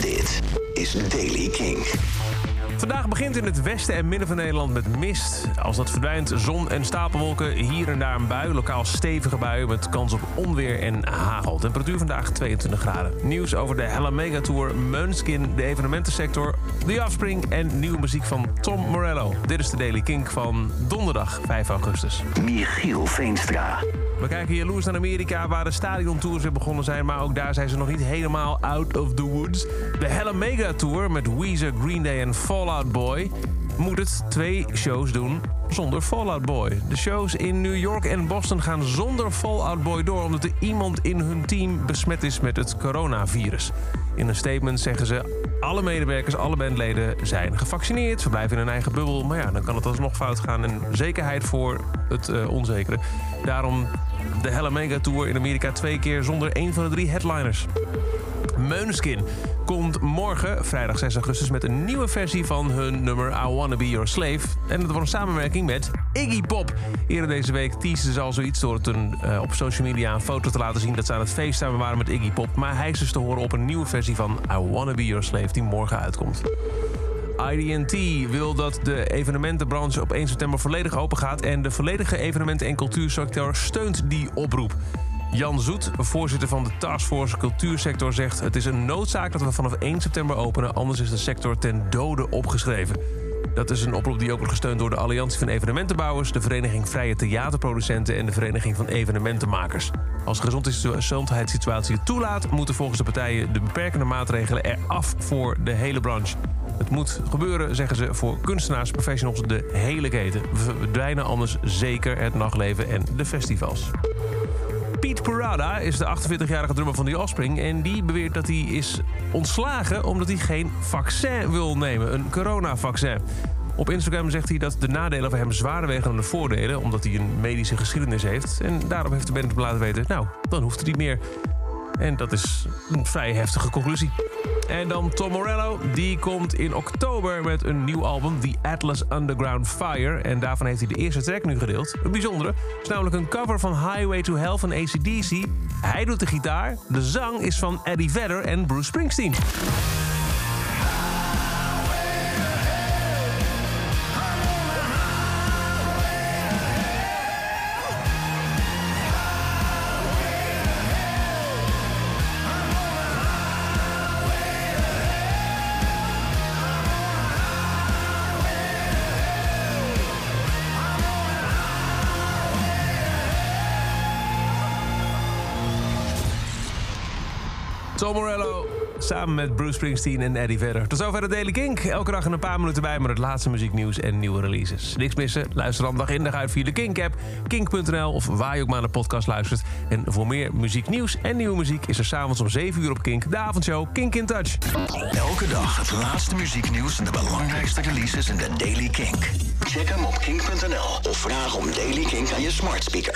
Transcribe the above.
Dit is Daily King. Vandaag begint in het westen en midden van Nederland met mist. Als dat verdwijnt, zon en stapelwolken. Hier en daar een bui, lokaal stevige buien met kans op onweer en hagel. Temperatuur vandaag 22 graden. Nieuws over de Hella Mega Tour, Meunskin, de evenementensector, The Offspring en nieuwe muziek van Tom Morello. Dit is de Daily Kink van donderdag 5 augustus. Michiel Veenstra. We kijken jaloers naar Amerika, waar de stadiontours weer begonnen zijn. Maar ook daar zijn ze nog niet helemaal out of the woods. De Hella Mega Tour met Weezer, Green Day en Fallout Boy moet het twee shows doen zonder Fallout Boy. De shows in New York en Boston gaan zonder Fallout Boy door... omdat er iemand in hun team besmet is met het coronavirus. In een statement zeggen ze... alle medewerkers, alle bandleden zijn gevaccineerd... verblijven in hun eigen bubbel, maar ja, dan kan het alsnog fout gaan... en zekerheid voor het uh, onzekere. Daarom de Hella Mega Tour in Amerika twee keer zonder één van de drie headliners. Meunskin komt morgen, vrijdag 6 augustus, met een nieuwe versie van hun nummer I Wanna Be Your Slave. En dat wordt een samenwerking met Iggy Pop. Eerder deze week teasden ze al zoiets door een, uh, op social media een foto te laten zien dat ze aan het feesttuin waren met Iggy Pop. Maar hij is dus te horen op een nieuwe versie van I Wanna Be Your Slave die morgen uitkomt. IDT wil dat de evenementenbranche op 1 september volledig open gaat... en de volledige evenementen- en cultuursector steunt die oproep. Jan Zoet, voorzitter van de Taskforce Cultuursector, zegt... het is een noodzaak dat we vanaf 1 september openen... anders is de sector ten dode opgeschreven. Dat is een oproep die ook wordt gesteund door de Alliantie van Evenementenbouwers... de Vereniging Vrije Theaterproducenten en de Vereniging van Evenementenmakers. Als de gezondheidssituatie het toelaat... moeten volgens de partijen de beperkende maatregelen eraf voor de hele branche. Het moet gebeuren, zeggen ze, voor kunstenaars, professionals, de hele keten. We verdwijnen anders zeker het nachtleven en de festivals. Pete Parada is de 48-jarige drummer van The Offspring... en die beweert dat hij is ontslagen omdat hij geen vaccin wil nemen. Een coronavaccin. Op Instagram zegt hij dat de nadelen voor hem zwaarder wegen dan de voordelen... omdat hij een medische geschiedenis heeft. En daarop heeft de band laten weten... nou, dan hoeft hij niet meer. En dat is een vrij heftige conclusie. En dan Tom Morello, die komt in oktober met een nieuw album, The Atlas Underground Fire. En daarvan heeft hij de eerste track nu gedeeld. Een bijzondere, is namelijk een cover van Highway to Hell van ACDC. Hij doet de gitaar, de zang is van Eddie Vedder en Bruce Springsteen. Tom Morello samen met Bruce Springsteen en Eddie Vedder. Tot zover de Daily Kink. Elke dag een paar minuten bij met het laatste muzieknieuws en nieuwe releases. Niks missen? Luister dan dag in dag uit via de Kink-app, kink.nl of waar je ook maar naar de podcast luistert. En voor meer muzieknieuws en nieuwe muziek is er s'avonds om 7 uur op Kink de avondshow Kink in Touch. Elke dag het laatste muzieknieuws en de belangrijkste releases in de Daily Kink. Check hem op kink.nl of vraag om Daily Kink aan je smart speaker.